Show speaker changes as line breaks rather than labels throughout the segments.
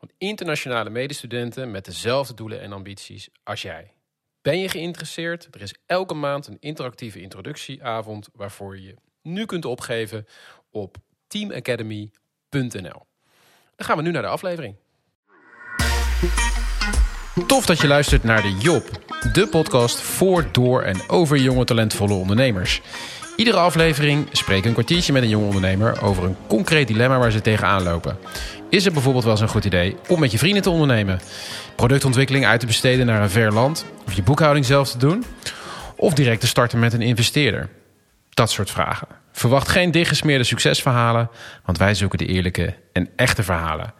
van internationale medestudenten met dezelfde doelen en ambities als jij. Ben je geïnteresseerd? Er is elke maand een interactieve introductieavond waarvoor je je nu kunt opgeven op teamacademy.nl. Dan gaan we nu naar de aflevering. Tof dat je luistert naar de Job, de podcast voor, door en over jonge talentvolle ondernemers. Iedere aflevering spreek een kwartiertje met een jonge ondernemer over een concreet dilemma waar ze tegenaan lopen. Is het bijvoorbeeld wel eens een goed idee om met je vrienden te ondernemen? Productontwikkeling uit te besteden naar een ver land? Of je boekhouding zelf te doen? Of direct te starten met een investeerder? Dat soort vragen. Verwacht geen dichtgesmeerde succesverhalen, want wij zoeken de eerlijke en echte verhalen.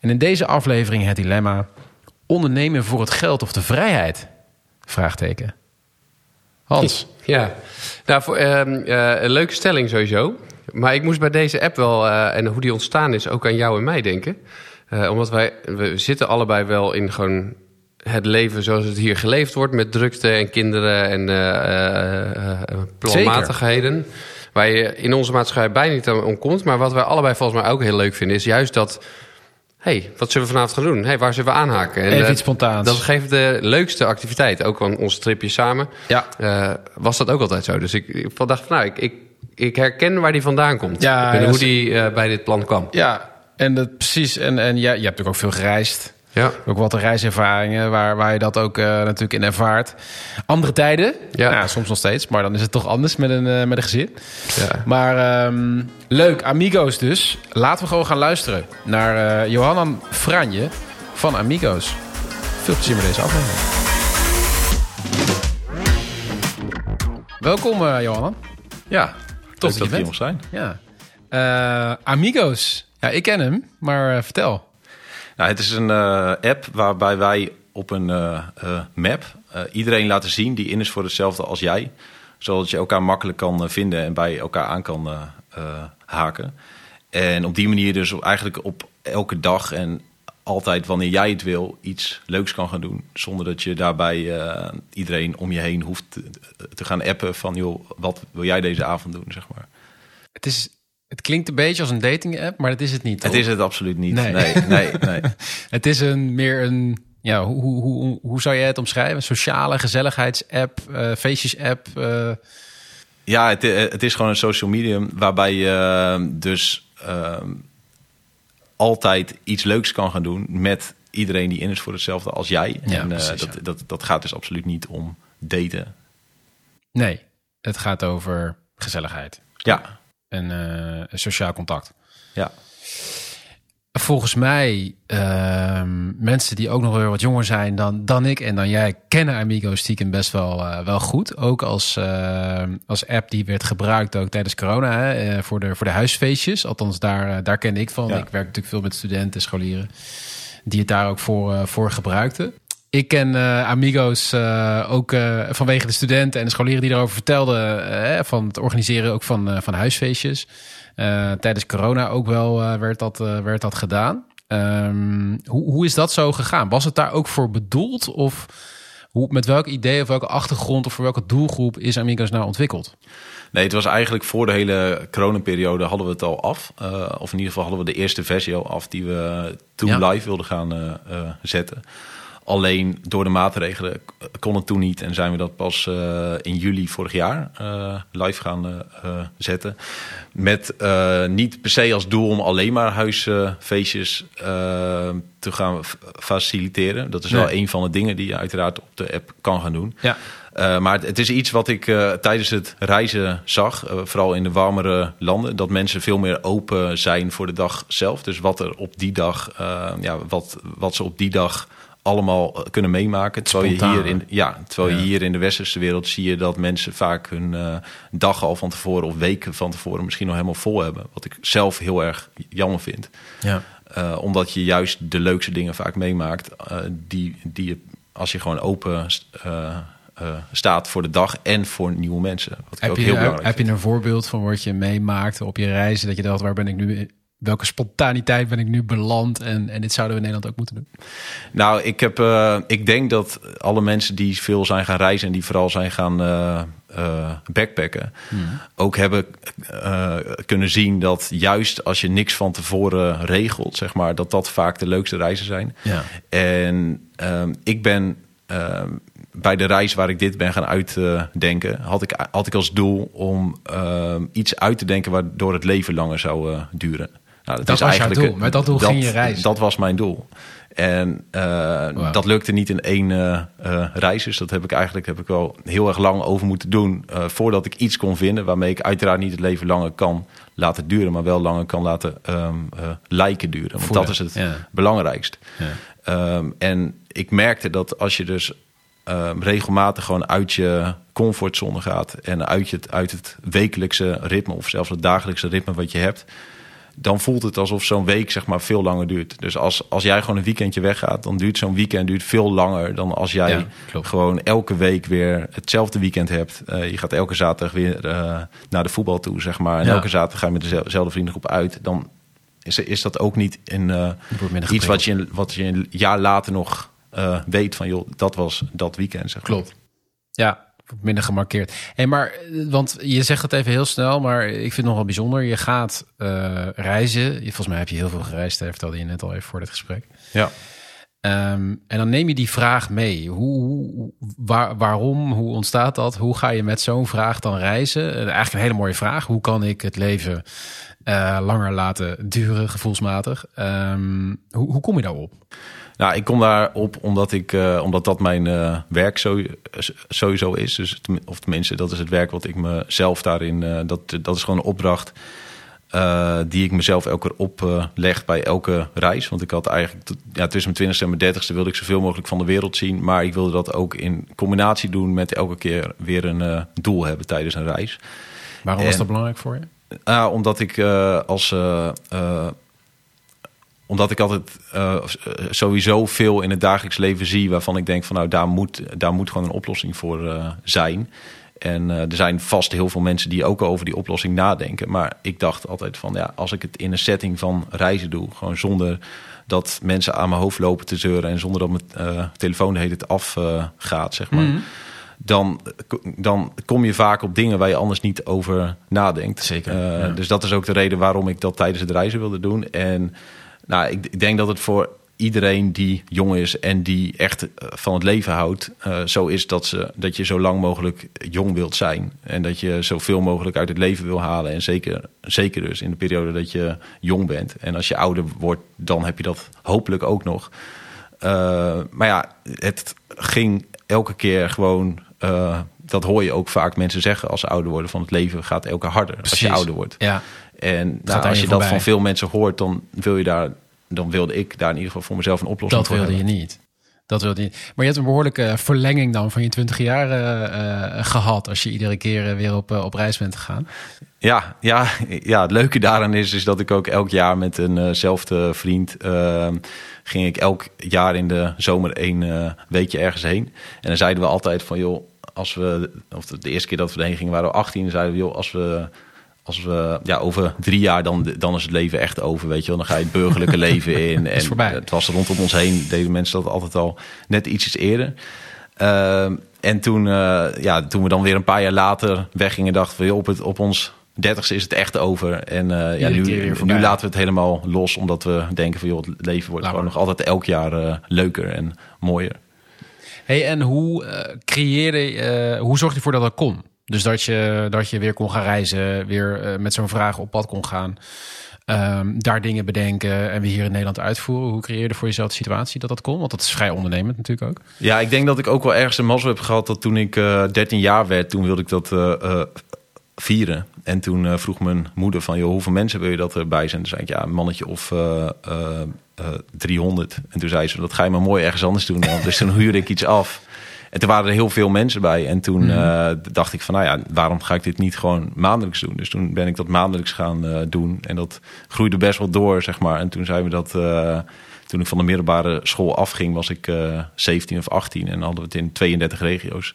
En in deze aflevering het dilemma: ondernemen voor het geld of de vrijheid? Vraagteken. Hans.
Ja, nou, ehm, eh, een leuke stelling sowieso. Maar ik moest bij deze app wel, eh, en hoe die ontstaan is, ook aan jou en mij denken. Eh, omdat wij, we zitten allebei wel in gewoon het leven zoals het hier geleefd wordt... met drukte en kinderen en uh, planmatigheden. Waar je in onze maatschappij bijna niet aan omkomt. Maar wat wij allebei volgens mij ook heel leuk vinden... is juist dat hey, wat zullen we vanavond gaan doen? Hey, waar zullen we aanhaken?
En, Even iets spontaans.
Dat geeft de leukste activiteit. Ook van onze tripje samen.
Ja.
Uh, was dat ook altijd zo. Dus ik, ik dacht van, nou, ik, ik, ik herken waar die vandaan komt.
Ja,
en hoe die uh, bij dit plan kwam.
Ja, en dat, precies. En, en ja, je hebt natuurlijk ook veel gereisd.
Ja.
Ook wat reiservaringen waar, waar je dat ook uh, natuurlijk in ervaart. Andere tijden,
ja.
Nou, soms nog steeds, maar dan is het toch anders met een, uh, met een gezin.
Ja.
Maar um, leuk, Amigos dus. Laten we gewoon gaan luisteren naar uh, Johanna Franje van Amigos. Veel plezier met deze aflevering. Welkom Johanna.
Ja,
Tof
dat je hier zijn.
Ja. Amigos, ja, ik ken hem, maar vertel.
Nou, het is een uh, app waarbij wij op een map iedereen laten zien die in is voor hetzelfde als jij. Zodat je elkaar makkelijk kan vinden en bij elkaar aan kan haken. En op die manier dus eigenlijk op elke dag en altijd wanneer jij het wil iets leuks kan gaan doen. Zonder dat je daarbij iedereen om je heen hoeft te, te gaan appen van... joh, wat wil jij deze avond doen, zeg maar.
Het is het klinkt een beetje als een dating app, maar dat is het niet.
Het is het absoluut niet. Nee, nee, nee. nee.
het is een meer een. Ja, hoe, hoe, hoe, hoe zou jij het omschrijven? Sociale gezelligheidsapp, uh, feestjes app. Uh...
Ja, het, het, is gewoon een social medium waarbij je dus altijd iets leuks kan gaan doen met iedereen die in is voor hetzelfde als jij.
Ja,
en
precies,
dat, dat, dat gaat dus absoluut niet om daten.
Nee, het gaat over gezelligheid.
Ja,
en uh, sociaal contact.
Ja.
Volgens mij, uh, mensen die ook nog weer wat jonger zijn dan, dan ik en dan jij, kennen Amigo stiekem best wel, uh, wel goed. Ook als, uh, als app die werd gebruikt ook tijdens corona hè, voor, de, voor de huisfeestjes. Althans, daar, daar ken ik van.
Ja.
Ik werk natuurlijk veel met studenten, scholieren, die het daar ook voor, voor gebruikten. Ik ken Amigos ook vanwege de studenten en de scholieren die erover vertelden. van het organiseren ook van, van huisfeestjes. Tijdens corona ook wel werd, dat, werd dat gedaan. Um, hoe, hoe is dat zo gegaan? Was het daar ook voor bedoeld? Of hoe, met welk idee of welke achtergrond of voor welke doelgroep is Amigos nou ontwikkeld?
Nee, het was eigenlijk voor de hele coronaperiode hadden we het al af. of in ieder geval hadden we de eerste versie al af die we toen
Ja.
live wilden gaan zetten. Alleen door de maatregelen kon het toen niet en zijn we dat pas uh, in juli vorig jaar uh, live gaan uh, zetten. Met niet per se als doel om alleen maar huisfeestjes te gaan faciliteren. Dat is
Nee.
wel een van de dingen die je uiteraard op de app kan gaan doen.
Ja.
Uh, maar het, het is iets wat ik uh, tijdens het reizen zag, uh, vooral in de warmere landen, dat mensen veel meer open zijn voor de dag zelf. Dus wat er op die dag, ja, wat, wat ze op die dag allemaal kunnen meemaken. Terwijl, je hier, in, ja, terwijl
Ja.
je hier in de westerse wereld zie je dat mensen vaak hun dag al van tevoren of weken van tevoren misschien nog helemaal vol hebben. Wat ik zelf heel erg jammer vind.
Ja.
Uh, omdat je juist de leukste dingen vaak meemaakt. Uh, die, die je, als je gewoon open staat voor de dag en voor nieuwe mensen. Wat
heb,
ook
je,
heel belangrijk
heb je een voorbeeld van wat je meemaakt op je reizen? Dat je dacht, waar ben ik nu welke spontaniteit ben ik nu beland en, en dit zouden we in Nederland ook moeten doen?
Nou, ik, heb, uh, ik denk dat alle mensen die veel zijn gaan reizen en die vooral zijn gaan uh, uh, backpacken, hmm. ook hebben kunnen zien dat juist als je niks van tevoren regelt, zeg maar, dat dat vaak de leukste reizen zijn.
Ja.
En ehm, ik ben ehm, bij de reis waar ik dit ben gaan uitdenken, had ik, had ik als doel om ehm, iets uit te denken waardoor het leven langer zou duren.
Nou, dat, dat is was eigenlijk, jouw doel. Met dat doel ging je reizen.
Dat was mijn doel. En uh, wow. dat lukte niet in één uh, uh, reis. Dus dat heb ik eigenlijk heb ik wel heel erg lang over moeten doen. voordat ik iets kon vinden waarmee ik uiteraard niet het leven langer kan laten duren. Maar wel langer kan laten um, lijken duren. Want Voelen. dat is het
ja.
belangrijkst.
Ja.
Um, en ik merkte dat als je dus um, regelmatig gewoon uit je comfortzone gaat. En uit, je, uit het wekelijkse ritme of zelfs het dagelijkse ritme wat je hebt dan voelt het alsof zo'n week zeg maar veel langer duurt. Dus als, als jij gewoon een weekendje weggaat, dan duurt zo'n weekend duurt veel langer dan als jij
Ja,
gewoon elke week weer hetzelfde weekend hebt. Uh, je gaat elke zaterdag weer uh, naar de voetbal toe, zeg maar. En
Ja.
elke zaterdag ga je met dezelfde vriendengroep uit. Dan is, is dat ook niet uh,
wordt minder
iets wat je, wat je een jaar later nog weet van... joh, dat was dat weekend, zeg maar.
Klopt. Ja, minder gemarkeerd. Hey, maar, eh, want je zegt het even heel snel, maar ik vind het nogal bijzonder. Je gaat eh, reizen. Je- Volgens mij heb je heel veel gereisd, hè, vertelde je net al even voor dit gesprek.
Ja.
Ehm, en dan neem je die vraag mee. Hoe, hoe, waar, waarom? Hoe ontstaat dat? Hoe ga je met zo'n vraag dan reizen? Eh, eigenlijk een hele mooie vraag. Hoe kan ik het leven langer laten duren, gevoelsmatig? Ehm, hoe, hoe kom je daarop?
Nou, ik kom daarop omdat, ik, uh, omdat dat mijn uh, werk zo, sowieso is. Dus, of tenminste, dat is het werk wat ik mezelf daarin... Uh, dat, dat is gewoon een opdracht die ik mezelf elke keer opleg bij elke reis. Want ik had eigenlijk ja, tussen mijn twintigste en mijn dertigste... wilde ik zoveel mogelijk van de wereld zien. Maar ik wilde dat ook in combinatie doen met elke keer weer een doel hebben tijdens een reis.
Waarom en, was dat belangrijk voor je?
Uh, omdat ik als omdat ik altijd uh, sowieso veel in het dagelijks leven zie waarvan ik denk van nou daar moet, daar moet gewoon een oplossing voor uh, zijn. En uh, er zijn vast heel veel mensen die ook over die oplossing nadenken. Maar ik dacht altijd van ja, als ik het in een setting van reizen doe, gewoon zonder dat mensen aan mijn hoofd lopen te zeuren en zonder dat mijn telefoon tijd afgaat, zeg maar.
Mhm.
Dan, dan kom je vaak op dingen waar je anders niet over nadenkt.
Zeker. Ja.
Dus dat is ook de reden waarom ik dat tijdens het reizen wilde doen. En nou, ik, ik, denk dat het voor iedereen die jong is en die echt uh, van het leven houdt, uh, zo is dat, ze, dat je zo lang mogelijk jong wilt zijn. En dat je zoveel mogelijk uit het leven wil halen. En zeker, zeker dus in de periode dat je jong bent. En als je ouder wordt, dan heb je dat hopelijk ook nog. Uh, maar ja, het ging elke keer gewoon. Dat hoor je ook vaak mensen zeggen als ze ouder worden: van het leven gaat elke harder
Precies.
als je ouder wordt.
Ja.
En nou, als je dat van veel mensen hoort, dan wil je daar, dan wilde ik daar in ieder geval voor mezelf een oplossing
dat
voor
wilde
hebben.
je niet. Dat wilde je niet. Maar je hebt een behoorlijke verlenging dan van je twintig jaar uh, gehad als je iedere keer weer op, uh, op reis bent gegaan.
Ja, ja, ja, het leuke daaraan is, is dat ik ook elk jaar met eenzelfde uh, vriend uh, ging ik elk jaar in de zomer één uh, weekje ergens heen. En dan zeiden we altijd van joh, als we, of de eerste keer dat we erheen gingen waren we 18, zeiden we joh, als we als we ja, over drie jaar, dan, dan is het leven echt over. Weet je wel. Dan ga je het burgerlijke leven in.
En
het was rondom ons heen, deden mensen dat altijd al net ietsjes eerder. Uh, en toen, uh, ja, toen we dan weer een paar jaar later weggingen, dachten we, joh, op, het, op ons dertigste is het echt over. En uh, ja, nu, nu laten we het helemaal los, omdat we denken van, joh, het leven wordt
Laat
gewoon
maar.
nog altijd elk jaar uh, leuker en mooier.
Hey, en hoe uh, creëerde, hoe zorg je ervoor dat dat kon? Dus dat je, dat je weer kon gaan reizen, weer uh, met zo'n vraag op pad kon gaan. Um, daar dingen bedenken en we hier in Nederland uitvoeren. Hoe creëer je voor jezelf de situatie dat dat kon? Want dat is vrij ondernemend natuurlijk ook.
Ja, ik denk dat ik ook wel ergens een mazzel heb gehad dat toen ik uh, 13 jaar werd, toen wilde ik dat uh, vieren. En toen uh, vroeg mijn moeder van, joh, hoeveel mensen wil je dat erbij zijn? Toen zei ik, ja, een mannetje of uh, uh, 300. En toen zei ze, dat ga je maar mooi ergens anders doen dan. dus toen huurde ik iets af. En toen waren er heel veel mensen bij. En toen
Mhm.
eh, dacht ik van, nou ja, waarom ga ik dit niet gewoon maandelijks doen? Dus toen ben ik dat maandelijks gaan eh, doen. En dat groeide best wel door, zeg maar. En toen zijn we dat... eh, toen ik van de middelbare school afging, was ik eh 17 of 18. En hadden we het in 32 regio's.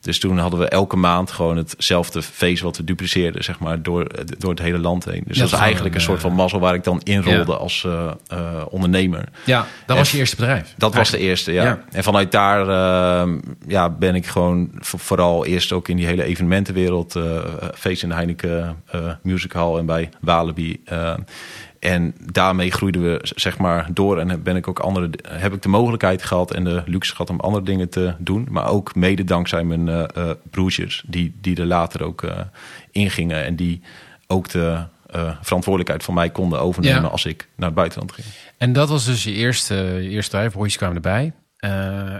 Dus toen hadden we elke maand gewoon hetzelfde feest wat we dupliceerden, zeg maar, door, door het hele land heen. Dus
Ja,
dat
gewoon
eigenlijk een
een,
soort van
eh,
mazzel waar ik dan inrolde
ja.
als eh, eh, ondernemer.
Ja, dat was je eerste bedrijf.
Dat was de eerste, ja.
Ja.
En vanuit daar eh, ja, ben ik gewoon vo- vooral eerst ook in die hele evenementenwereld. eh feest in de Heineken eh Music Hall en bij Walibi. En daarmee groeiden we zeg maar door en ben ik ook andere, heb ik de mogelijkheid gehad en de luxe gehad om andere dingen te doen. Maar ook mede dankzij mijn eh, broertjes, die, die er later ook eh, ingingen en die ook de verantwoordelijkheid van mij konden overnemen
Ja.
als ik naar het buitenland ging.
En dat was dus je eerste, je eerste bedrijf. Broertjes kwamen erbij.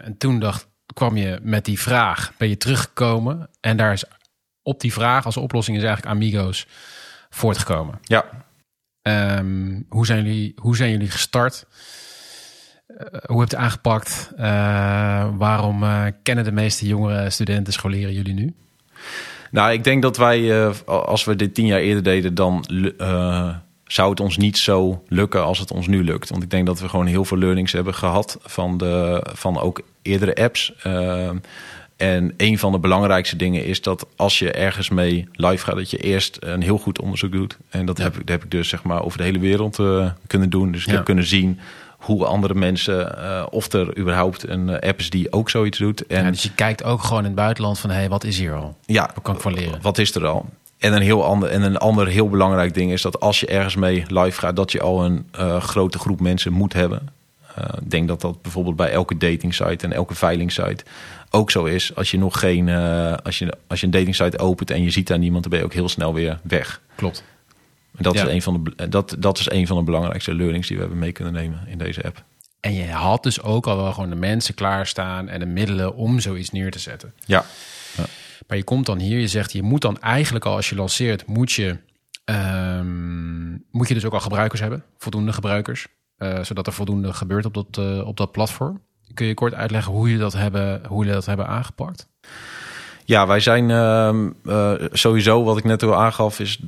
En toen dacht, kwam je met die vraag, ben je teruggekomen. En daar is op die vraag als oplossing is eigenlijk Amigos voortgekomen.
Ja,
Ehm, hoe, zijn jullie, hoe zijn jullie gestart? Eh, hoe hebt u aangepakt? Eh, waarom eh, kennen de meeste jongere studenten, scholieren jullie nu?
Nou, ik denk dat wij, als we dit tien jaar eerder deden, dan zou het ons niet zo lukken als het ons nu lukt. Want ik denk dat we gewoon heel veel learnings hebben gehad van, de, van ook eerdere apps. En een van de belangrijkste dingen is dat als je ergens mee live gaat, dat je eerst een heel goed onderzoek doet. En dat, heb, ik, dat heb ik dus zeg maar over de hele wereld eh, kunnen doen. Dus ik
Ja.
heb kunnen zien hoe andere mensen, eh, of er überhaupt een eh, app is die ook zoiets doet. En
Ja, dus je kijkt ook gewoon in het buitenland van, hé, hey, wat is hier al?
ja,
Wat kan ik van leren?
wat is er al? En een, heel ander, en een ander heel belangrijk ding is dat als je ergens mee live gaat, dat je al een grote groep mensen moet hebben. Eh, ik denk dat dat bijvoorbeeld bij elke datingsite en elke veilingsite ook zo is. Als je nog geen, eh, als, je, als je een datingsite opent en je ziet daar niemand, dan ben je ook heel snel weer weg.
Klopt.
En dat,
Ja.
is een van de, dat, dat is een van de belangrijkste learnings die we hebben mee kunnen nemen in deze app.
En je had dus ook al wel gewoon de mensen klaarstaan en de middelen om zoiets neer te zetten.
Ja,
Maar je komt dan hier, je zegt, je moet dan eigenlijk al als je lanceert, moet je, ehm, moet je dus ook al gebruikers hebben, voldoende gebruikers, eh, zodat er voldoende gebeurt op dat, eh, op dat platform. Kun je kort uitleggen hoe je dat hebben, hoe jullie dat hebben aangepakt?
Ja, wij zijn ehm, eh, sowieso, wat ik net al aangaf, is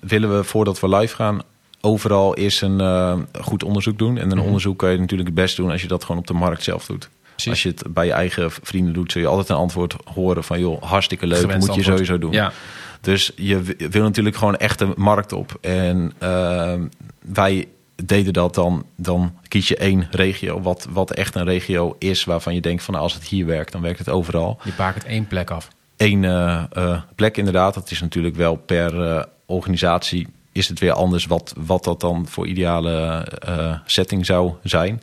willen we voordat we live gaan, overal eerst een goed onderzoek doen. En een
Mhm.
onderzoek kan je natuurlijk het best doen als je dat gewoon op de markt zelf doet.
Precies.
Als je het bij je eigen vrienden doet, zul je altijd een antwoord horen van joh, hartstikke leuk,
Gewenst
moet je sowieso doen.
Ja,
Dus je wil natuurlijk gewoon echt de markt op. En ehm, wij deden dat dan, dan kies je één regio, wat, wat echt een regio is waarvan je denkt van nou, als het hier werkt, dan werkt het overal
je bakent één plek af.
één eh, eh, plek inderdaad. Dat is natuurlijk wel per eh, organisatie is het weer anders wat, wat dat dan voor ideale setting zou zijn.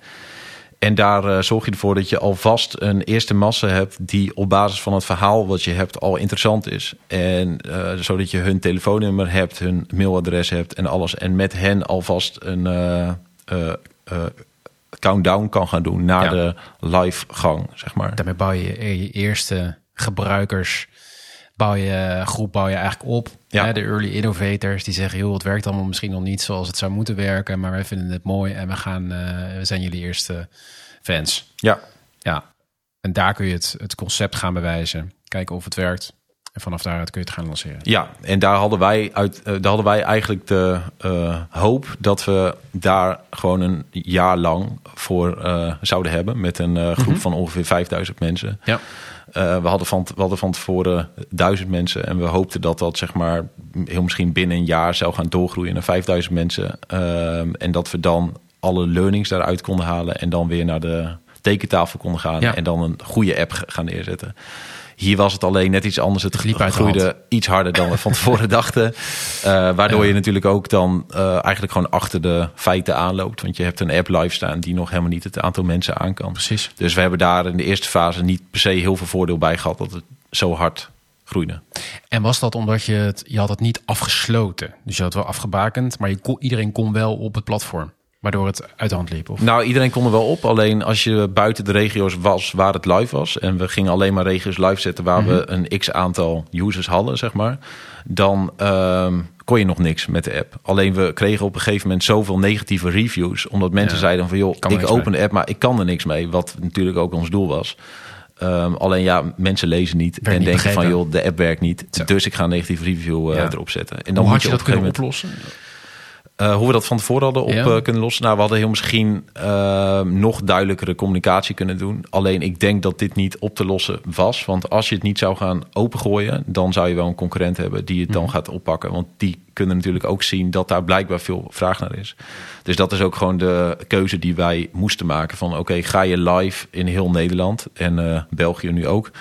En daar eh, zorg je ervoor dat je alvast een eerste massa hebt die op basis van het verhaal wat je hebt al interessant is. En eh, zodat je hun telefoonnummer hebt, hun mailadres hebt en alles. En met hen alvast een eh, countdown kan gaan doen naar
Ja.
de live gang, zeg maar.
Daarmee bouw je je eerste gebruikers, bouw je groep bouw je eigenlijk op.
Ja.
De early innovators die zeggen, joh, het werkt allemaal misschien nog niet zoals het zou moeten werken, maar wij vinden het mooi en we gaan, eh, we zijn jullie eerste fans.
Ja,
Ja, en daar kun je het, het concept gaan bewijzen, kijken of het werkt. En vanaf daaruit kun je het gaan lanceren.
Ja, en daar hadden wij, uit, eh, daar hadden wij eigenlijk de eh, hoop dat we daar gewoon een jaar lang voor eh, zouden hebben. Met een groep van ongeveer 5000 mensen.
Ja.
We, hadden van, we hadden van tevoren duizend mensen. En we hoopten dat dat zeg maar heel misschien binnen een jaar zou gaan doorgroeien naar 5000 mensen. Ehm, en dat we dan alle learnings daaruit konden halen. En dan weer naar de tekentafel konden gaan.
Ja.
En dan een goede app gaan neerzetten. Hier was het alleen net iets anders. Het
Het
groeide iets harder dan we van tevoren dachten. Eh, waardoor
Ja.
je natuurlijk ook dan eh, eigenlijk gewoon achter de feiten aanloopt. Want je hebt een app live staan die nog helemaal niet het aantal mensen aan kan.
Precies.
Dus we hebben daar in de eerste fase niet per se heel veel voordeel bij gehad dat het zo hard groeide.
En was dat omdat je het, je had het niet afgesloten? Dus je had het wel afgebakend, maar je kon, iedereen kon wel op het platform, waardoor het uit de hand liep? Of?
Nou, iedereen kon er wel op. Alleen als je buiten de regio's was waar het live was. En we gingen alleen maar regio's live zetten waar we een x aantal users hadden, zeg maar. Dan ehm, kon je nog niks met de app. Alleen we kregen op een gegeven moment zoveel negatieve reviews. Omdat mensen
Ja.
zeiden van joh, ik open de app, maar ik kan er niks mee. Wat natuurlijk ook ons doel was. Ehm, alleen ja, mensen lezen niet en
niet
denken van joh, de app werkt niet.
Zo.
Dus ik ga een negatieve review eh,
Ja.
erop zetten. En
Hoe
moet
had je
op
dat kunnen
moment-
oplossen?
Eh, hoe we dat van tevoren hadden op
Ja.
eh, kunnen lossen. Nou, we hadden heel misschien eh, nog duidelijkere communicatie kunnen doen. Alleen ik denk dat dit niet op te lossen was. Want als je het niet zou gaan opengooien, dan zou je wel een concurrent hebben die het dan
Mhm.
gaat oppakken. Want die kunnen natuurlijk ook zien dat daar blijkbaar veel vraag naar is. Dus dat is ook gewoon de keuze die wij moesten maken. Van oké, ga je live in heel Nederland en België nu ook.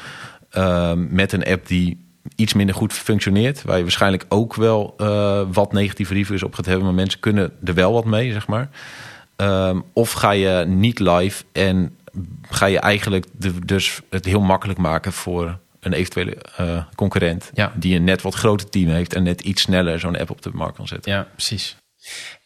met een app die iets minder goed functioneert. Waar je waarschijnlijk ook wel eh, wat negatieve reviews op gaat hebben. Maar mensen kunnen er wel wat mee, zeg maar. Ehm, of ga je niet live en ga je eigenlijk de, dus het heel makkelijk maken voor een eventuele eh, concurrent.
Ja.
Die een net wat groter team heeft en net iets sneller zo'n app op de markt kan zetten.
Ja, precies.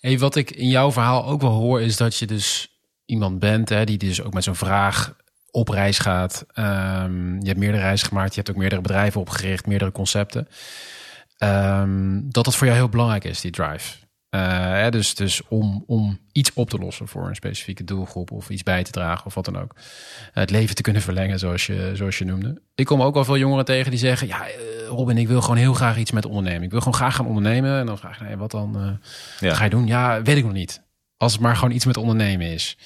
Hey, wat ik in jouw verhaal ook wel hoor, is dat je dus iemand bent hè, die dus ook met zo'n vraag op reis gaat. Ehm, je hebt meerdere reizen gemaakt, je hebt ook meerdere bedrijven opgericht, meerdere concepten. Ehm, dat dat voor jou heel belangrijk is, die drive. Eh, hè, dus dus om, om iets op te lossen voor een specifieke doelgroep of iets bij te dragen of wat dan ook. het leven te kunnen verlengen, zoals je, zoals je noemde. Ik kom ook wel veel jongeren tegen die zeggen: Ja, eh, Robin, ik wil gewoon heel graag iets met ondernemen. Ik wil gewoon graag gaan ondernemen. En dan vraag je: nee, wat dan? eh,
Ja.
ga je doen? Ja, weet ik nog niet. Als het maar gewoon iets met ondernemen is.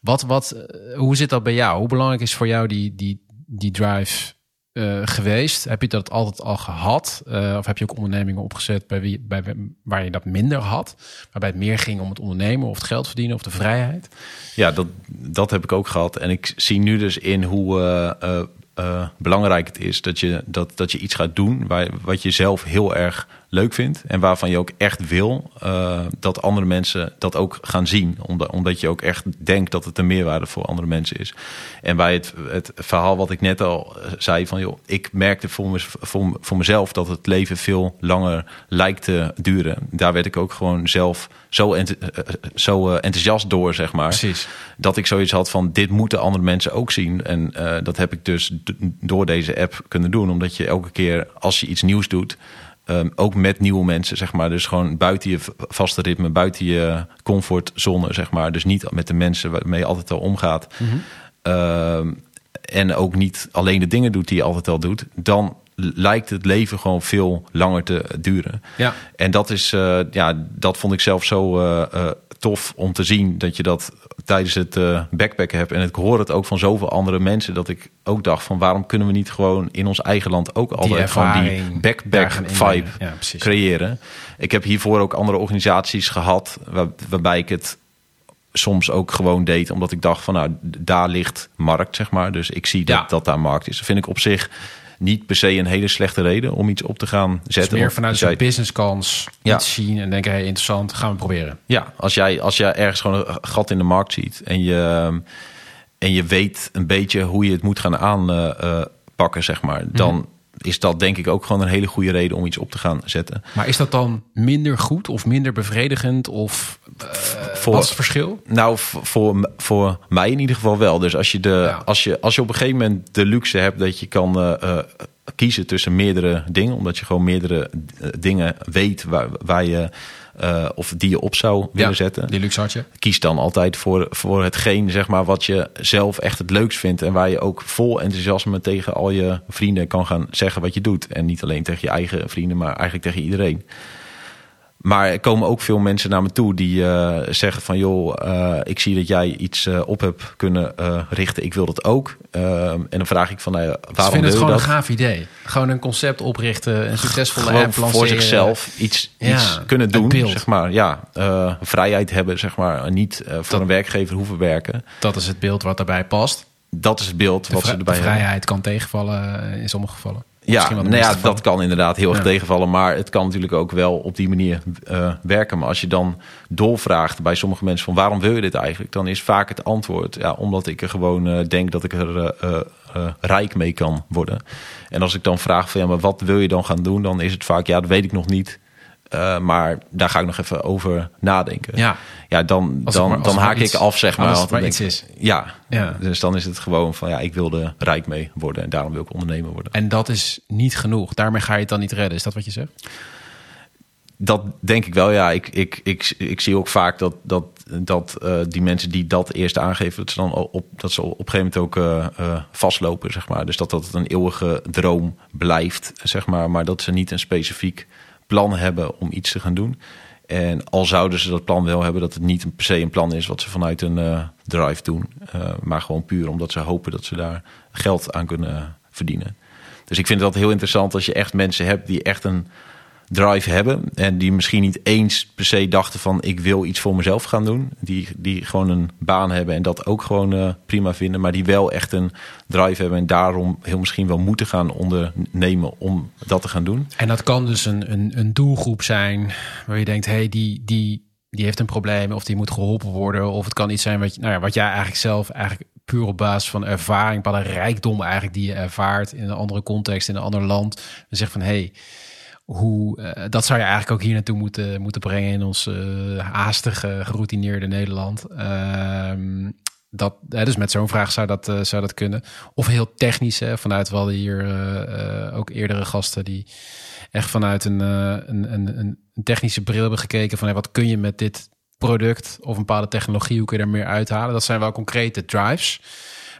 Wat, wat, eh, hoe zit dat bij jou? Hoe belangrijk is voor jou die, die, die drive eh, geweest? Heb je dat altijd al gehad? Eh, of heb je ook ondernemingen opgezet bij wie, bij, waar je dat minder had? Waarbij het meer ging om het ondernemen of het geld verdienen of de vrijheid?
Ja, dat, dat heb ik ook gehad. En ik zie nu dus in hoe belangrijk het is dat je, dat, dat je iets gaat doen waar, wat je zelf heel erg leuk vindt. En waarvan je ook echt wil eh, dat andere mensen dat ook gaan zien. Omdat, omdat je ook echt denkt dat het een meerwaarde voor andere mensen is. En bij het, het verhaal wat ik net al eh, zei van joh, ik merkte voor, voor, voor mezelf dat het leven veel langer lijkt te duren. Daar werd ik ook gewoon zelf zo, ent- eh, zo enthousiast door, zeg maar
Precies.
dat ik zoiets had van dit moeten andere mensen ook zien. En dat heb ik dus door deze app kunnen doen. Omdat je elke keer als je iets nieuws doet, ehm, ook met nieuwe mensen, zeg maar. Dus gewoon buiten je vaste ritme, buiten je comfortzone, zeg maar. Dus niet met de mensen waarmee je altijd al omgaat. Ehm, en ook niet alleen de dingen doet die je altijd al doet. Dan lijkt het leven gewoon veel langer te duren.
Ja.
En dat is, eh, ja, dat vond ik zelf zo eh, eh, tof om te zien dat je dat tijdens het eh, backpacken hebt. En ik hoor het ook van zoveel andere mensen dat ik ook dacht van waarom kunnen we niet gewoon in ons eigen land ook altijd gewoon die backpack vibe.
Ja,
creëren. Ik heb hiervoor ook andere organisaties gehad waar, waarbij ik het soms ook gewoon deed omdat ik dacht van nou daar ligt markt zeg maar. Dus ik zie dat
Ja.
dat daar markt is. Dat vind ik op zich niet per se een hele slechte reden om iets op te gaan
Dus
zetten.
meer vanuit
jij-
businesskans
Ja.
iets zien en denken, hey, interessant, gaan we proberen.
Ja, als jij, als jij ergens gewoon een gat in de markt ziet en je, en je weet een beetje hoe je het moet gaan aanpakken, zeg maar, dan
Mhm.
Is dat denk ik ook gewoon een hele goede reden om iets op te gaan zetten.
Maar is dat dan minder goed of minder bevredigend? Of
Voor-
wat is het verschil?
Nou, voor, voor mij in ieder geval wel. Dus als je, de,
Ja.
als je, als je op een gegeven moment de luxe hebt dat je kan eh, eh, kiezen tussen meerdere dingen, omdat je gewoon meerdere eh, dingen weet waar, waar je eh, of die je op zou willen zetten.
Die luxe had je.
kies dan altijd voor, voor hetgeen zeg maar, wat je zelf echt het leukst vindt. En waar je ook vol enthousiasme tegen al je vrienden kan gaan zeggen wat je doet. En niet alleen tegen je eigen vrienden, maar eigenlijk tegen iedereen. Maar er komen ook veel mensen naar me toe die eh, zeggen van... joh, eh, ik zie dat jij iets eh, op hebt kunnen richten. Ik wil dat ook. En dan vraag ik van, nou waarom
vinden
wil
het
je
gewoon
dat?
een gaaf idee. Gewoon een concept oprichten, een succesvolle
Gewoon
app
voor zichzelf iets,
Ja,
iets kunnen
het
doen. Zeg maar. Ja, vrijheid hebben, zeg maar. Niet voor
Dat-
een werkgever hoeven werken.
Dat is het beeld wat daarbij past.
Dat is het beeld
De,
wat ze erbij
de
hebben.
vrijheid kan tegenvallen in sommige gevallen.
Ja, nou ja, dat kan inderdaad heel erg
Ja.
tegenvallen. Maar het kan natuurlijk ook wel op die manier eh, werken. Maar als je dan doorvraagt bij sommige mensen van waarom wil je dit eigenlijk? Dan is vaak het antwoord, ja, omdat ik er gewoon eh, denk dat ik er eh, rijk mee kan worden. En als ik dan vraag van ja, maar wat wil je dan gaan doen? Dan is het vaak, ja, dat weet ik nog niet. Eh, maar daar ga ik nog even over nadenken.
Ja.
ja dan,
Als
dan,
maar-
dan haak
iets-
ik af, zeg maar.
als het
dan
maar
denk
iets
ik-
is.
Ja.
Ja.
dus dan is het gewoon van ja, ik wil er rijk mee worden. En daarom wil ik ondernemer worden.
En dat is niet genoeg. Daarmee ga je het dan niet redden. Is dat wat je zegt?
Dat denk ik wel, ja. Ik, ik, ik, ik zie ook vaak dat, dat dat uh, die mensen die dat eerst aangeven, dat ze dan op, dat ze op een gegeven moment ook uh, vastlopen, zeg maar. Dus dat dat een eeuwige droom blijft, zeg maar. Maar dat ze niet een specifiek plan hebben om iets te gaan doen. En al zouden ze dat plan wel hebben, dat het niet per se een plan is wat ze vanuit een drive doen. maar gewoon puur omdat ze hopen dat ze daar geld aan kunnen verdienen. Dus ik vind dat heel interessant als je echt mensen hebt die echt een drive hebben. En die misschien niet eens per se dachten van ik wil iets voor mezelf gaan doen. Die, die gewoon een baan hebben en dat ook gewoon uh, prima vinden. Maar die wel echt een drive hebben en daarom heel misschien wel moeten gaan ondernemen om dat te gaan doen.
En dat kan dus een, een, een doelgroep zijn waar je denkt, hé, hey, die, die, die heeft een probleem of die moet geholpen worden. Of het kan iets zijn wat, nou ja, wat jij eigenlijk zelf eigenlijk puur op basis van ervaring, bepaalde rijkdom eigenlijk die je ervaart in een andere context, in een ander land. Dan zegt van hé, hey, hoe, uh, dat zou je eigenlijk ook hier naartoe moeten, moeten brengen in ons uh, haastige, geroutineerde Nederland. Uh, dat, dus met zo'n vraag zou dat, uh, zou dat kunnen. Of heel technisch, vanuit wel hier ook eerdere gasten die echt vanuit een, een, een, een, technische bril hebben gekeken van hey, wat kun je met dit product of een bepaalde technologie, hoe kun je er meer uithalen? Dat zijn wel concrete drives.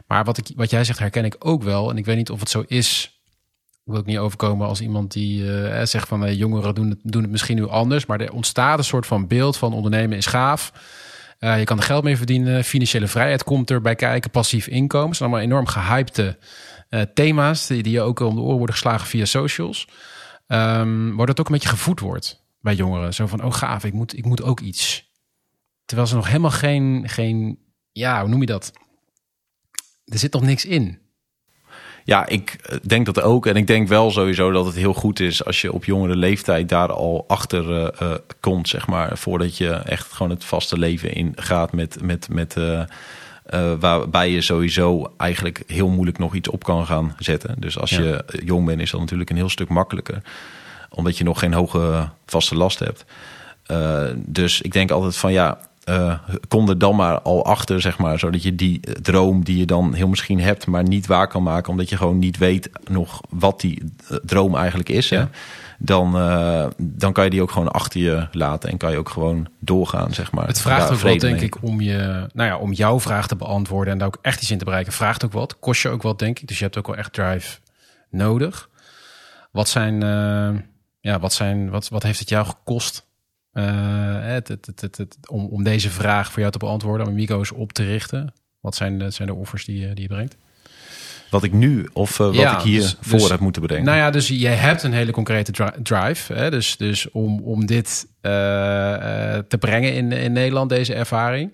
Maar wat, ik, wat jij zegt herken ik ook wel. En ik weet niet of het zo is wil ik niet overkomen als iemand die uh, zegt van uh, jongeren doen het, doen het misschien nu anders. Maar er ontstaat een soort van beeld van ondernemen is gaaf. Uh, je kan er geld mee verdienen. Financiële vrijheid komt erbij kijken. Passief inkomen. Zijn allemaal enorm gehypte thema's die, die je ook om de oren worden geslagen via socials. Um, waar dat ook een beetje gevoed wordt bij jongeren. Zo van, oh gaaf, ik moet, ik moet ook iets. Terwijl ze nog helemaal geen, geen, ja, hoe noem je dat? Er zit nog niks in.
Ja, ik eh, denk dat ook. En ik denk wel sowieso dat het heel goed is als je op jongere leeftijd daar al achter uh, komt, zeg maar. Voordat je echt gewoon het vaste leven in gaat met. met, met uh, waarbij je sowieso eigenlijk heel moeilijk nog iets op kan gaan zetten. Dus als je jong bent, is dat natuurlijk een heel stuk makkelijker. Omdat je nog geen hoge vaste last hebt. dus ik denk altijd van ja, uh, kom er dan maar al achter, zeg maar. Zodat je die droom die je dan heel misschien hebt, maar niet waar kan maken. Omdat je gewoon niet weet nog wat die eh, droom eigenlijk is. Hè? Dan, uh, dan kan je die ook gewoon achter je laten. En kan je ook gewoon doorgaan, zeg maar.
Het vraagt ook wel, denk ik, om, je, nou ja, om jouw vraag te beantwoorden. En daar ook echt iets in te bereiken. Vraagt ook wat. Kost je ook wat, denk ik. Dus je hebt ook wel echt drive nodig. Wat zijn, uh, ja, wat zijn, wat, wat heeft het jou gekost het, het, het, om, om deze vraag voor jou te beantwoorden, om Amigo's op te richten? Wat zijn de, zijn de offers die, je, die je brengt?
Wat ik nu of uh, wat ja, ik hier dus, voor dus, heb moeten brengen.
Nou ja, dus jij hebt een hele concrete dri drive. Hè? Dus, dus om, om dit uh, te brengen in, in Nederland, deze ervaring,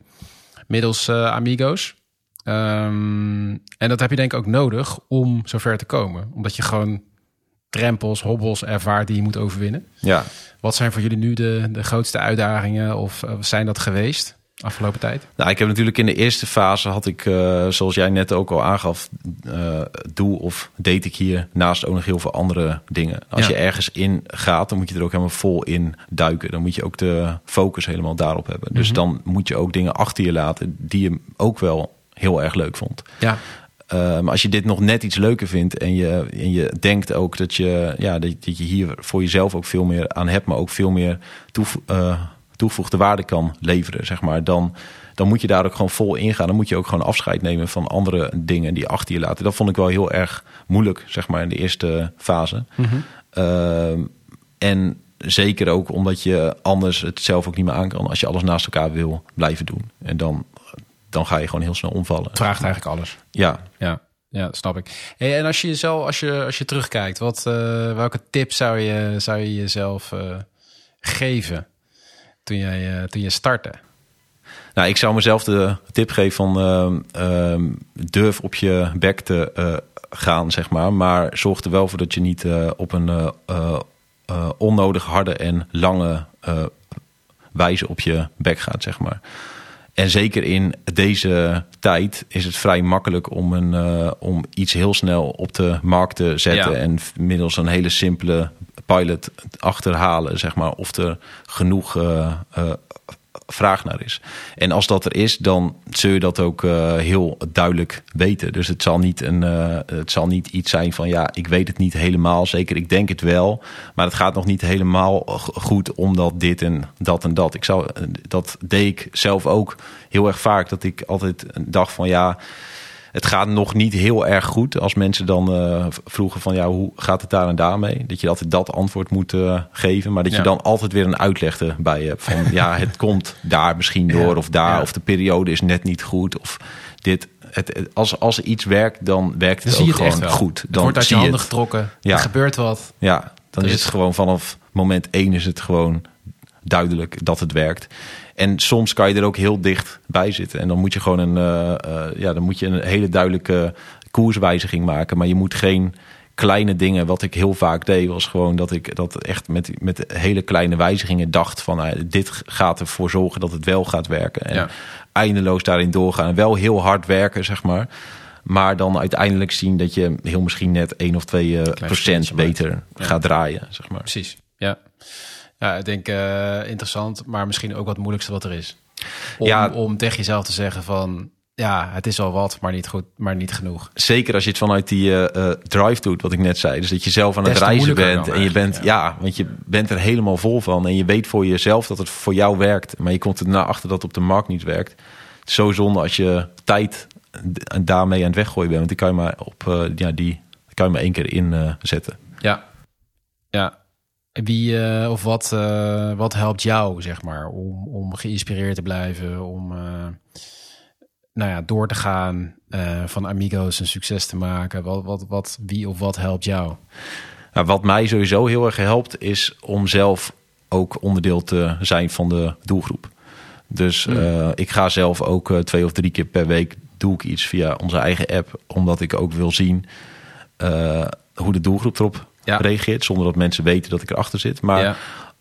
middels Amigo's. Um, en dat heb je denk ik ook nodig om zover te komen. Omdat je gewoon drempels, hobbels ervaart die je moet overwinnen.
Ja.
Wat zijn voor jullie nu de, de grootste uitdagingen of zijn dat geweest afgelopen tijd?
Nou, ik heb natuurlijk in de eerste fase had ik, uh, zoals jij net ook al aangaf, uh, doe of deed ik hier naast ook nog heel veel andere dingen. Als ja. je ergens in gaat, dan moet je er ook helemaal vol in duiken. Dan moet je ook de focus helemaal daarop hebben. Dus mm -hmm. dan moet je ook dingen achter je laten die je ook wel heel erg leuk vond.
Ja.
Maar als je dit nog net iets leuker vindt en je, en je denkt ook dat je, ja, dat, dat je hier voor jezelf ook veel meer aan hebt, maar ook veel meer toevo uh, toegevoegde waarde kan leveren, zeg maar, dan, dan moet je daar ook gewoon vol ingaan. Dan moet je ook gewoon afscheid nemen van andere dingen die achter je laten. Dat vond ik wel heel erg moeilijk, zeg maar, in de eerste fase. Mm -hmm. uh, en zeker ook omdat je anders het zelf ook niet meer aan kan als je alles naast elkaar wil blijven doen. En dan dan ga je gewoon heel snel omvallen. Het
vraagt eigenlijk alles.
Ja.
Ja, ja snap ik. Hey, en als je jezelf, als je, als je terugkijkt, wat, uh, welke tip zou je, zou je jezelf uh, geven toen, jij, uh, toen je startte?
Nou, ik zou mezelf de tip geven van uh, durf op je bek te gaan, zeg maar. Maar zorg er wel voor dat je niet op een onnodig harde en lange wijze op je bek gaat, zeg maar. En zeker in deze tijd is het vrij makkelijk om, een, uh, om iets heel snel op de markt te zetten. Ja. En middels een hele simpele pilot achterhalen, zeg maar, of er genoeg uh, uh, vraag naar is. En als dat er is, dan zul je dat ook uh, heel duidelijk weten. Dus het zal, niet een, uh, het zal niet iets zijn van ja, ik weet het niet helemaal zeker. Ik denk het wel, maar het gaat nog niet helemaal goed omdat dit en dat en dat. Ik zou, dat deed ik zelf ook heel erg vaak. Dat ik altijd dacht van ja het gaat nog niet heel erg goed. Als mensen dan uh, vroegen van ja, hoe gaat het daar en daarmee? Dat je altijd dat antwoord moet uh, geven. Maar dat je dan altijd weer een uitleg erbij hebt. Van ja, het komt daar misschien door of daar. Ja. Of de periode is net niet goed. Of dit. Het, als, als iets werkt, dan werkt het
dan
ook gewoon goed. Dan
wordt uit je handen getrokken. Ja. Er gebeurt wat.
Ja, dan is het gewoon vanaf moment één is het gewoon duidelijk dat het werkt. En soms kan je er ook heel dicht bij zitten. En dan moet je gewoon een, uh, uh, ja, dan moet je een hele duidelijke koerswijziging maken. Maar je moet geen kleine dingen. Wat ik heel vaak deed, was gewoon dat ik dat echt met, met hele kleine wijzigingen dacht van uh, dit gaat ervoor zorgen dat het wel gaat werken. En ja. eindeloos daarin doorgaan. En wel heel hard werken, zeg maar. Maar dan uiteindelijk zien dat je heel misschien net 1 of 2 procent beter ja. gaat draaien. Zeg maar.
Precies, ja. Ja, ik denk uh, interessant, maar misschien ook wat het moeilijkste wat er is. Om, ja, om tegen jezelf te zeggen van ja, het is al wat, maar niet goed, maar niet genoeg.
Zeker als je het vanuit die uh, drive doet, wat ik net zei. Dus dat je zelf aan het reizen bent en je bent, ja. ja. want je bent er helemaal vol van en je weet voor jezelf dat het voor jou werkt, maar je komt er naar achter dat het op de markt niet werkt. Het is zo zonde als je tijd daarmee aan het weggooien bent, want die kan je maar op, uh, ja, die kan je maar één keer inzetten.
ja, ja. Wie uh, of wat, uh, wat helpt jou, zeg maar, om, om geïnspireerd te blijven, om uh, nou ja, door te gaan, van Amigos een succes te maken? Wat, wat, wat, wie of wat helpt jou?
Nou, wat mij sowieso heel erg helpt, is om zelf ook onderdeel te zijn van de doelgroep. Dus mm. ik ga zelf ook twee of drie keer per week doe ik iets via onze eigen app, omdat ik ook wil zien hoe de doelgroep erop ja. reageert. Zonder dat mensen weten dat ik erachter zit. Maar ja.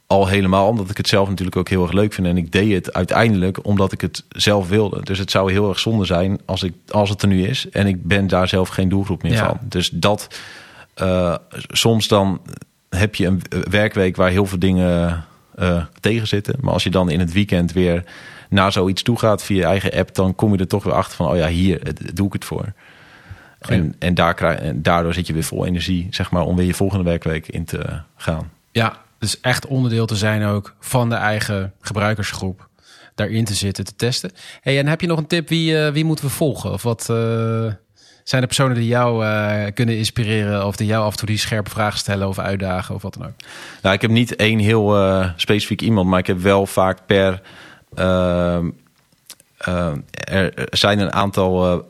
al helemaal omdat ik het zelf natuurlijk ook heel erg leuk vind. En ik deed het uiteindelijk omdat ik het zelf wilde. Dus het zou heel erg zonde zijn als, ik, als het er nu is. En ik ben daar zelf geen doelgroep meer van. Dus dat uh, soms dan heb je een werkweek waar heel veel dingen uh, tegen zitten. Maar als je dan in het weekend weer naar zoiets toe gaat via je eigen app, dan kom je er toch weer achter van, oh ja, hier doe ik het voor. En, en, daar krijg, en daardoor zit je weer vol energie, zeg maar, om weer je volgende werkweek in te gaan.
Ja, dus echt onderdeel te zijn ook van de eigen gebruikersgroep. Daarin te zitten, te testen. Hey, en heb je nog een tip? Wie, uh, wie moeten we volgen? Of wat uh, zijn de personen die jou uh, kunnen inspireren? Of die jou af en toe die scherpe vragen stellen of uitdagen of wat dan ook?
Nou, ik heb niet één heel specifiek iemand, maar ik heb wel vaak per... Ehm, er zijn een aantal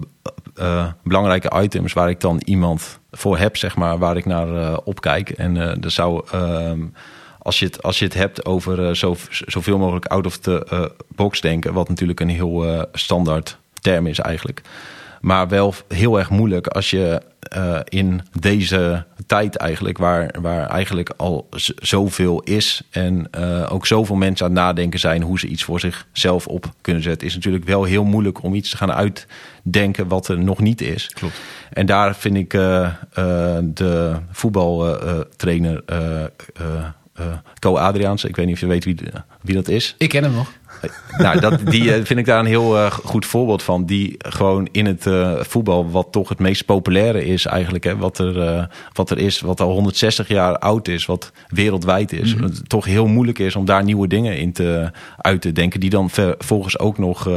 uh, belangrijke items waar ik dan iemand voor heb, zeg maar, waar ik naar uh, opkijk. En uh, zou, ehm, als, je het, als je het hebt over zo, zoveel mogelijk out of the box denken, wat natuurlijk een heel standaard term is eigenlijk. Maar wel heel erg moeilijk als je uh, in deze tijd eigenlijk, waar, waar eigenlijk al zoveel is en uh, ook zoveel mensen aan het nadenken zijn hoe ze iets voor zichzelf op kunnen zetten, is natuurlijk wel heel moeilijk om iets te gaan uitdenken wat er nog niet is.
Klopt.
En daar vind ik uh, de voetbaltrainer Co Adriaanse, ik weet niet of je weet wie, wie dat is.
Ik ken hem nog.
Nou, dat, die eh, vind ik daar een heel uh, goed voorbeeld van. Die gewoon in het uh, voetbal, wat toch het meest populaire is eigenlijk. Hè, wat, er, wat er is, wat al 160 jaar oud is, wat wereldwijd is. Mm -hmm. Het toch heel moeilijk is om daar nieuwe dingen in te, uit te denken. Die dan vervolgens ook nog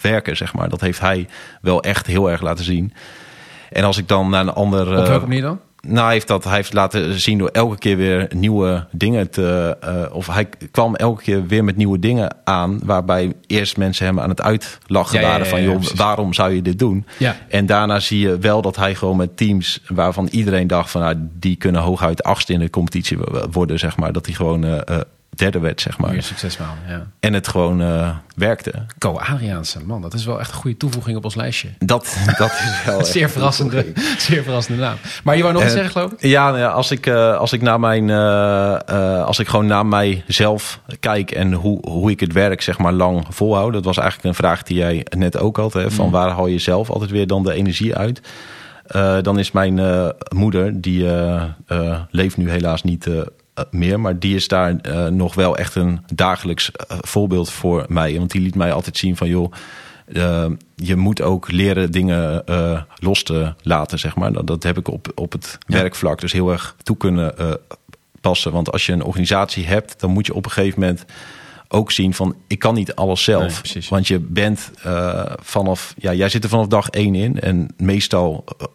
werken, zeg maar. Dat heeft hij wel echt heel erg laten zien. En als ik dan naar een ander...
Op welke manier dan?
Nou, hij heeft dat hij heeft laten zien door elke keer weer nieuwe dingen te. Uh, of hij kwam elke keer weer met nieuwe dingen aan. Waarbij eerst mensen hem aan het uitlachen ja, waren: ja, ja, van joh, waarom zou je dit doen? En daarna zie je wel dat hij gewoon met teams waarvan iedereen dacht: van nou, die kunnen hooguit achtste in de competitie worden, zeg maar. Dat hij gewoon uh, derde werd, zeg maar.
Meer succesverhaal, ja.
En het gewoon uh, werkte.
Co Adriaanse, man, dat is wel echt een goede toevoeging op ons lijstje.
Dat, dat is wel
zeer verrassende, zeer verrassende naam. Maar je wou nog iets uh, zeggen, geloof ik?
Ja, nou als ik, uh, als ik naar mijn, als ik gewoon naar mijzelf kijk en hoe, hoe ik het werk zeg maar lang volhoud. Dat was eigenlijk een vraag die jij net ook had. Hè, van mm. waar haal je zelf altijd weer dan de energie uit? dan is mijn moeder, die leeft nu helaas niet eh, meer. Maar die is daar eh, nog wel echt een dagelijks eh, voorbeeld voor mij. Want die liet mij altijd zien van joh. eh, je moet ook leren dingen eh, los te laten, zeg maar. Dat, dat heb ik op, op het
Ja.
werkvlak dus heel erg toe kunnen eh, passen. Want als je een organisatie hebt, dan moet je op een gegeven moment ook zien van ik kan niet alles zelf.
Nee.
Want je bent eh, vanaf, ja, jij zit er vanaf dag één in. En meestal eh,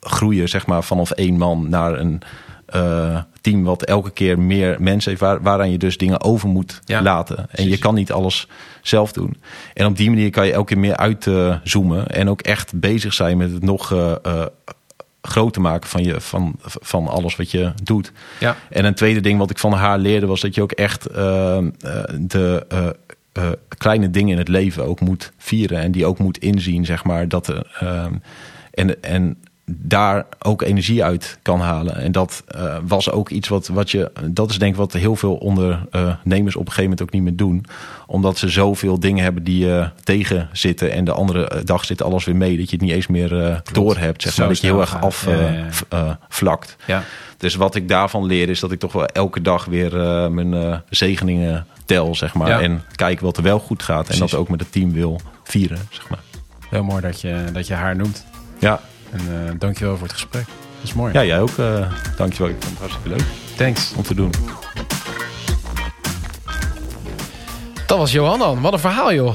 groeien zeg maar vanaf één man naar een eh, team wat elke keer meer mensen heeft, waar, waaraan je dus dingen over moet
Ja,
laten. En je kan niet alles zelf doen. En op die manier kan je elke keer meer uitzoomen en ook echt bezig zijn met het nog eh, eh, groter maken van, je, van, van alles wat je doet.
Ja.
En een tweede ding wat ik van haar leerde was dat je ook echt de kleine dingen in het leven ook moet vieren en die ook moet inzien, zeg maar. Dat, er, ehm, en, en daar ook energie uit kan halen. En dat eh, was ook iets wat, wat je. Dat is denk ik wat heel veel ondernemers op een gegeven moment ook niet meer doen. Omdat ze zoveel dingen hebben die eh tegen zitten. En de andere dag zit alles weer mee. Dat je het niet eens meer eh door hebt. Zeg
Zo
maar. Dat je heel erg.
Ja, ja,
afvlakt.
Ja.
Dus wat ik daarvan leer is dat ik toch wel elke dag weer eh, mijn eh, zegeningen tel, zeg maar.
Ja.
En kijken wat er wel goed gaat.
Precies.
En dat ook met het team wil vieren, zeg maar.
Heel mooi dat je, dat je haar noemt.
Ja,
En eh dankjewel voor het gesprek. Dat is mooi.
ja jij ook. eh dankjewel. Ik vond het hartstikke leuk
Thanks.
om te doen.
Dat was Johan dan. Wat een verhaal, joh.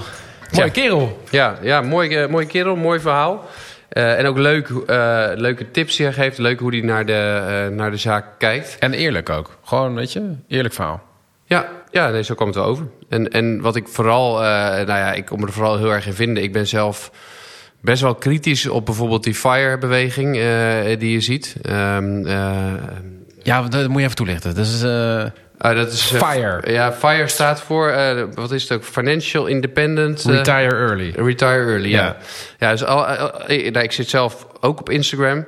Mooie
Ja.
kerel.
Ja, ja mooi, eh, mooi kerel, mooi verhaal. Eh, en ook leuk, eh, leuke tips die hij geeft. Leuk hoe hij naar de, eh, naar de zaak kijkt.
En eerlijk ook. Gewoon, weet je, eerlijk verhaal.
Ja, ja nee, zo kwam het wel over. En, en wat ik vooral, eh, nou ja, ik kom er vooral heel erg in vinden. Ik ben zelf best wel kritisch op bijvoorbeeld die FIRE-beweging eh, die je ziet. Ehm, eh,
Ja, dat moet je even toelichten. Dat is... eh,
ah, dat is,
FIRE.
Ja, FIRE staat voor, wat is het ook? Financial Independent.
retire early.
Retire early, ja.
Ja.
ja. dus al, al- nou, ik zit zelf ook op Instagram.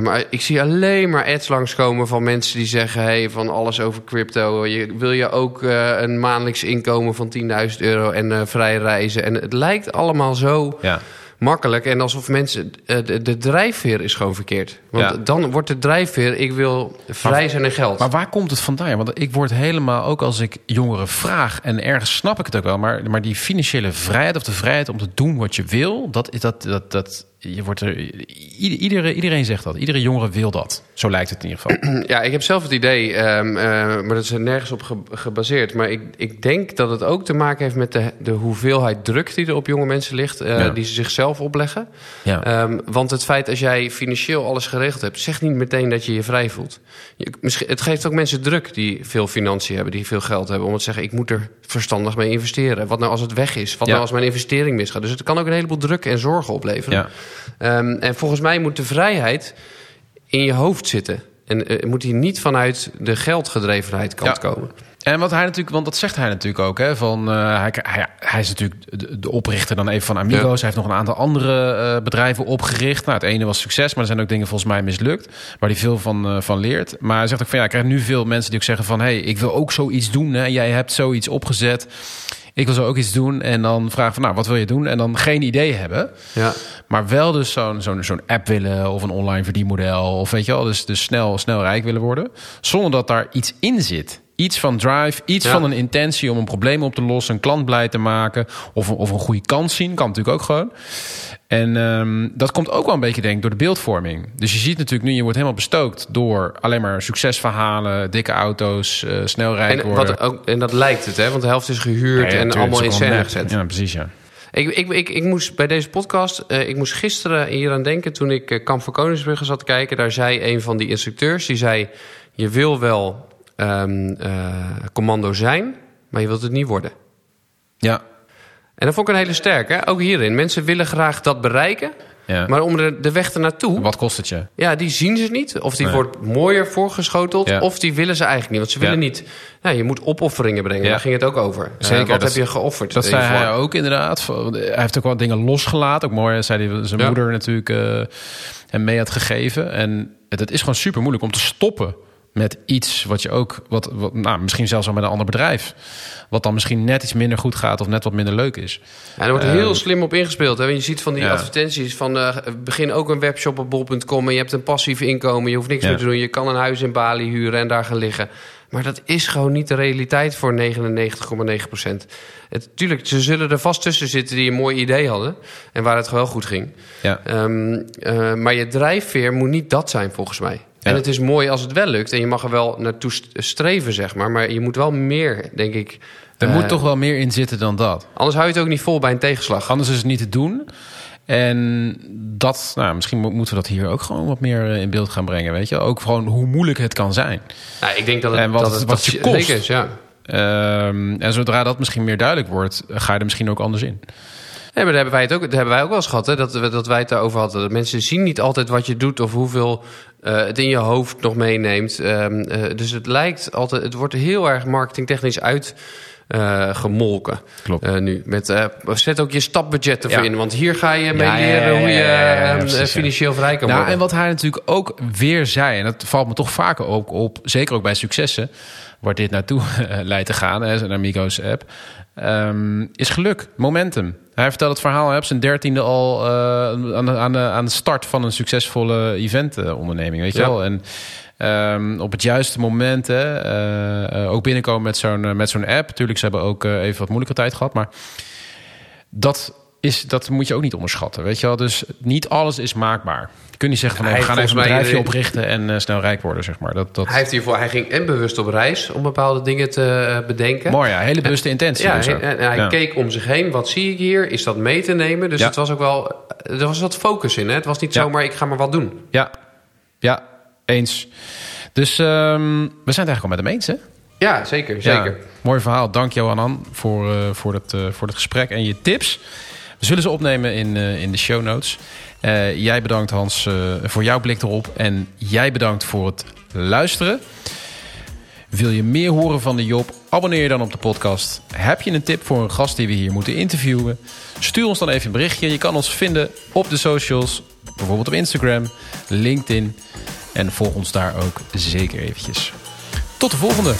Maar ik zie alleen maar ads langskomen van mensen die zeggen... Hey, van alles over crypto. Je, wil je ook een maandelijks inkomen van 10.000 euro en eh, vrij reizen? En het lijkt allemaal zo
Ja.
Makkelijk. En alsof mensen... eh, de, de drijfveer is gewoon verkeerd. Want
Ja.
dan wordt de drijfveer... Ik wil vrij zijn en geld.
Maar waar komt het vandaan? Want ik word helemaal, ook als ik jongeren vraag... en ergens snap ik het ook wel... maar, maar die financiële vrijheid of de vrijheid om te doen wat je wil... dat, is dat, dat, dat, je wordt er, ieder- iedereen, iedereen zegt dat. Iedere jongere wil dat. Zo lijkt het in ieder geval.
Ja, ik heb zelf het idee, ehm, eh, maar dat is er nergens op ge- gebaseerd. Maar ik, ik denk dat het ook te maken heeft met de, de hoeveelheid druk die er op jonge mensen ligt, eh,
Ja.
die ze zichzelf opleggen.
Ja.
Ehm, want het feit als jij financieel alles geregeld hebt, zegt niet meteen dat je je vrij voelt. Je, misschien, het geeft ook mensen druk die veel financiën hebben, die veel geld hebben, om te zeggen: ik moet er verstandig mee investeren. Wat nou als het weg is? Wat
Ja.
nou als mijn investering misgaat? Dus het kan ook een heleboel druk en zorgen opleveren.
Ja.
Ehm, en volgens mij moet de vrijheid in je hoofd zitten. En eh, moet die niet vanuit de geldgedrevenheid kant
Ja.
komen.
En wat hij natuurlijk, want dat zegt hij natuurlijk ook, hè, van eh, hij, hij, hij is natuurlijk de, de oprichter dan even van Amigos.
Ja.
Hij heeft nog een aantal andere eh, bedrijven opgericht. Nou, het ene was succes, maar er zijn ook dingen volgens mij mislukt, waar hij veel van, van leert. Maar hij zegt ook van ja, ik krijg nu veel mensen die ook zeggen van, hey, ik wil ook zoiets doen. Hè. Jij hebt zoiets opgezet. Ik wil zo ook iets doen. En dan vragen van, nou, wat wil je doen? En dan geen idee hebben.
Ja.
Maar wel dus zo'n zo'n zo'n app willen of een online verdienmodel. Of weet je wel, dus, dus snel, snel rijk willen worden. Zonder dat daar iets in zit. Iets van drive, iets
Ja.
van een intentie om een probleem op te lossen, een klant blij te maken. Of, een- of een goede kans zien, kan natuurlijk ook gewoon. En ehm, dat komt ook wel een beetje, denk ik, door de beeldvorming. Dus je ziet natuurlijk nu, je wordt helemaal bestookt door alleen maar succesverhalen, dikke auto's, eh, snel rijk
En,
worden.
wat ook, en dat lijkt het, hè? want de helft is gehuurd
Ja, ja,
en allemaal in scène gezet.
Ja, precies, ja.
Ik, ik, ik, ik moest bij deze podcast, eh, ik moest gisteren hier aan denken toen ik eh, Kamp van Koningsbrugge zat te kijken. Daar zei een van die instructeurs, die zei, je wil wel ehm, eh, commando zijn, maar je wilt het niet worden.
Ja,
En dat vond ik een hele sterke, ook hierin. Mensen willen graag dat bereiken,
ja.
maar om de, de weg ernaartoe,
Wat kost het je?
ja, die zien ze niet. Of die
Nee.
wordt mooier voorgeschoteld,
Ja.
of die willen ze eigenlijk niet. Want ze willen
Ja.
niet, nou, je moet opofferingen brengen,
Ja.
daar ging het ook over. Eh,
Zeker,
wat
dat-
heb je geofferd?
Dat zei
hiervoor?
hij ook inderdaad. Hij heeft ook wel dingen losgelaten. Ook mooi, zei hij zijn moeder natuurlijk eh, hem mee had gegeven. En het is gewoon super moeilijk om te stoppen met iets wat je ook, wat, wat nou, misschien zelfs al met een ander bedrijf, wat dan misschien net iets minder goed gaat of net wat minder leuk is.
Ja, er wordt
Ehm,
heel slim op ingespeeld. Hè? Je ziet van die
Ja.
advertenties van... eh, begin ook een webshop op bol.com... en je hebt een passief inkomen. Je hoeft niks
Ja.
meer te doen. Je kan een huis in Bali huren en daar gaan liggen. Maar dat is gewoon niet de realiteit voor 99,9 procent. Tuurlijk, ze zullen er vast tussen zitten die een mooi idee hadden. En waar het gewoon goed ging.
Ja.
Ehm, eh, maar je drijfveer moet niet dat zijn, volgens mij.
Ja.
En het is mooi als het wel lukt. En je mag er wel naartoe st- streven, zeg maar. Maar je moet wel meer, denk ik.
Er
eh,
moet toch wel meer in zitten dan dat.
Anders hou je het ook niet vol bij een tegenslag.
Anders is het niet te doen. En dat, nou, misschien mo- moeten we dat hier ook gewoon wat meer eh, in beeld gaan brengen. Weet je, ook gewoon hoe moeilijk het kan zijn.
Nou, ik denk dat het,
En wat
dat
het- wat je kost.
is, ja.
Ehm, en zodra dat misschien meer duidelijk wordt, ga je er misschien ook anders in.
Maar daar hebben wij het ook, daar hebben wij ook wel eens gehad. Hè, dat, we- dat wij het daarover hadden. Dat mensen zien niet altijd wat je doet of hoeveel eh, het in je hoofd nog meeneemt. Ehm, eh, dus het lijkt altijd, het wordt heel erg marketingtechnisch uit. eh, gemolken
Klopt.
nu. Met, zet ook je stapbudget ervoor
Ja.
in. Want hier ga je mee
Ja,
leren
ja,
hoe je eh,
precies, ja.
financieel vrij kan
Nou,
worden.
en wat hij natuurlijk ook weer zei, en dat valt me toch vaker ook op, zeker ook bij successen, waar dit naartoe lijkt te gaan, hè, zijn Amigos app, ehm, is geluk, momentum. Hij vertelt het verhaal hij op zijn dertiende al eh, aan, de, aan, de, aan de start van een succesvolle eventonderneming, weet je
Ja.
wel. En ehm, op het juiste moment hè, eh, eh, ook binnenkomen met zo'n met zo'n app. Tuurlijk, ze hebben ook even wat moeilijke tijd gehad, maar dat, is, dat moet je ook niet onderschatten. Weet je wel? Dus niet alles is maakbaar. Je kunt niet zeggen van nee, we gaan even een bedrijfje
eh,
oprichten en eh, snel rijk worden, zeg maar. Dat, dat...
Hij, heeft hiervoor, hij ging en bewust op reis om bepaalde dingen te eh, bedenken.
Mooi ja, hele bewuste intentie.
Ja,
dus ook.
en hij
Ja.
keek om zich heen. Wat zie ik hier? Is dat mee te nemen? Dus
Ja.
het was ook wel... Er was wat focus in. Hè? Het was niet
Ja.
zomaar, ik ga maar wat doen.
Ja, ja, eens. Dus ehm, we zijn het eigenlijk al met hem eens, hè?
Ja, zeker. zeker.
Mooi verhaal. Dank Johanan voor, eh, voor, het, voor het gesprek en je tips. Zullen ze opnemen in, eh, in de show notes. Eh, jij bedankt Hans eh, voor jouw blik erop. En jij bedankt voor het luisteren. Wil je meer horen van de Job? Abonneer je dan op de podcast. Heb je een tip voor een gast die we hier moeten interviewen? Stuur ons dan even een berichtje. Je kan ons vinden op de socials. Bijvoorbeeld op Instagram, LinkedIn. En volg ons daar ook zeker eventjes. Tot de volgende.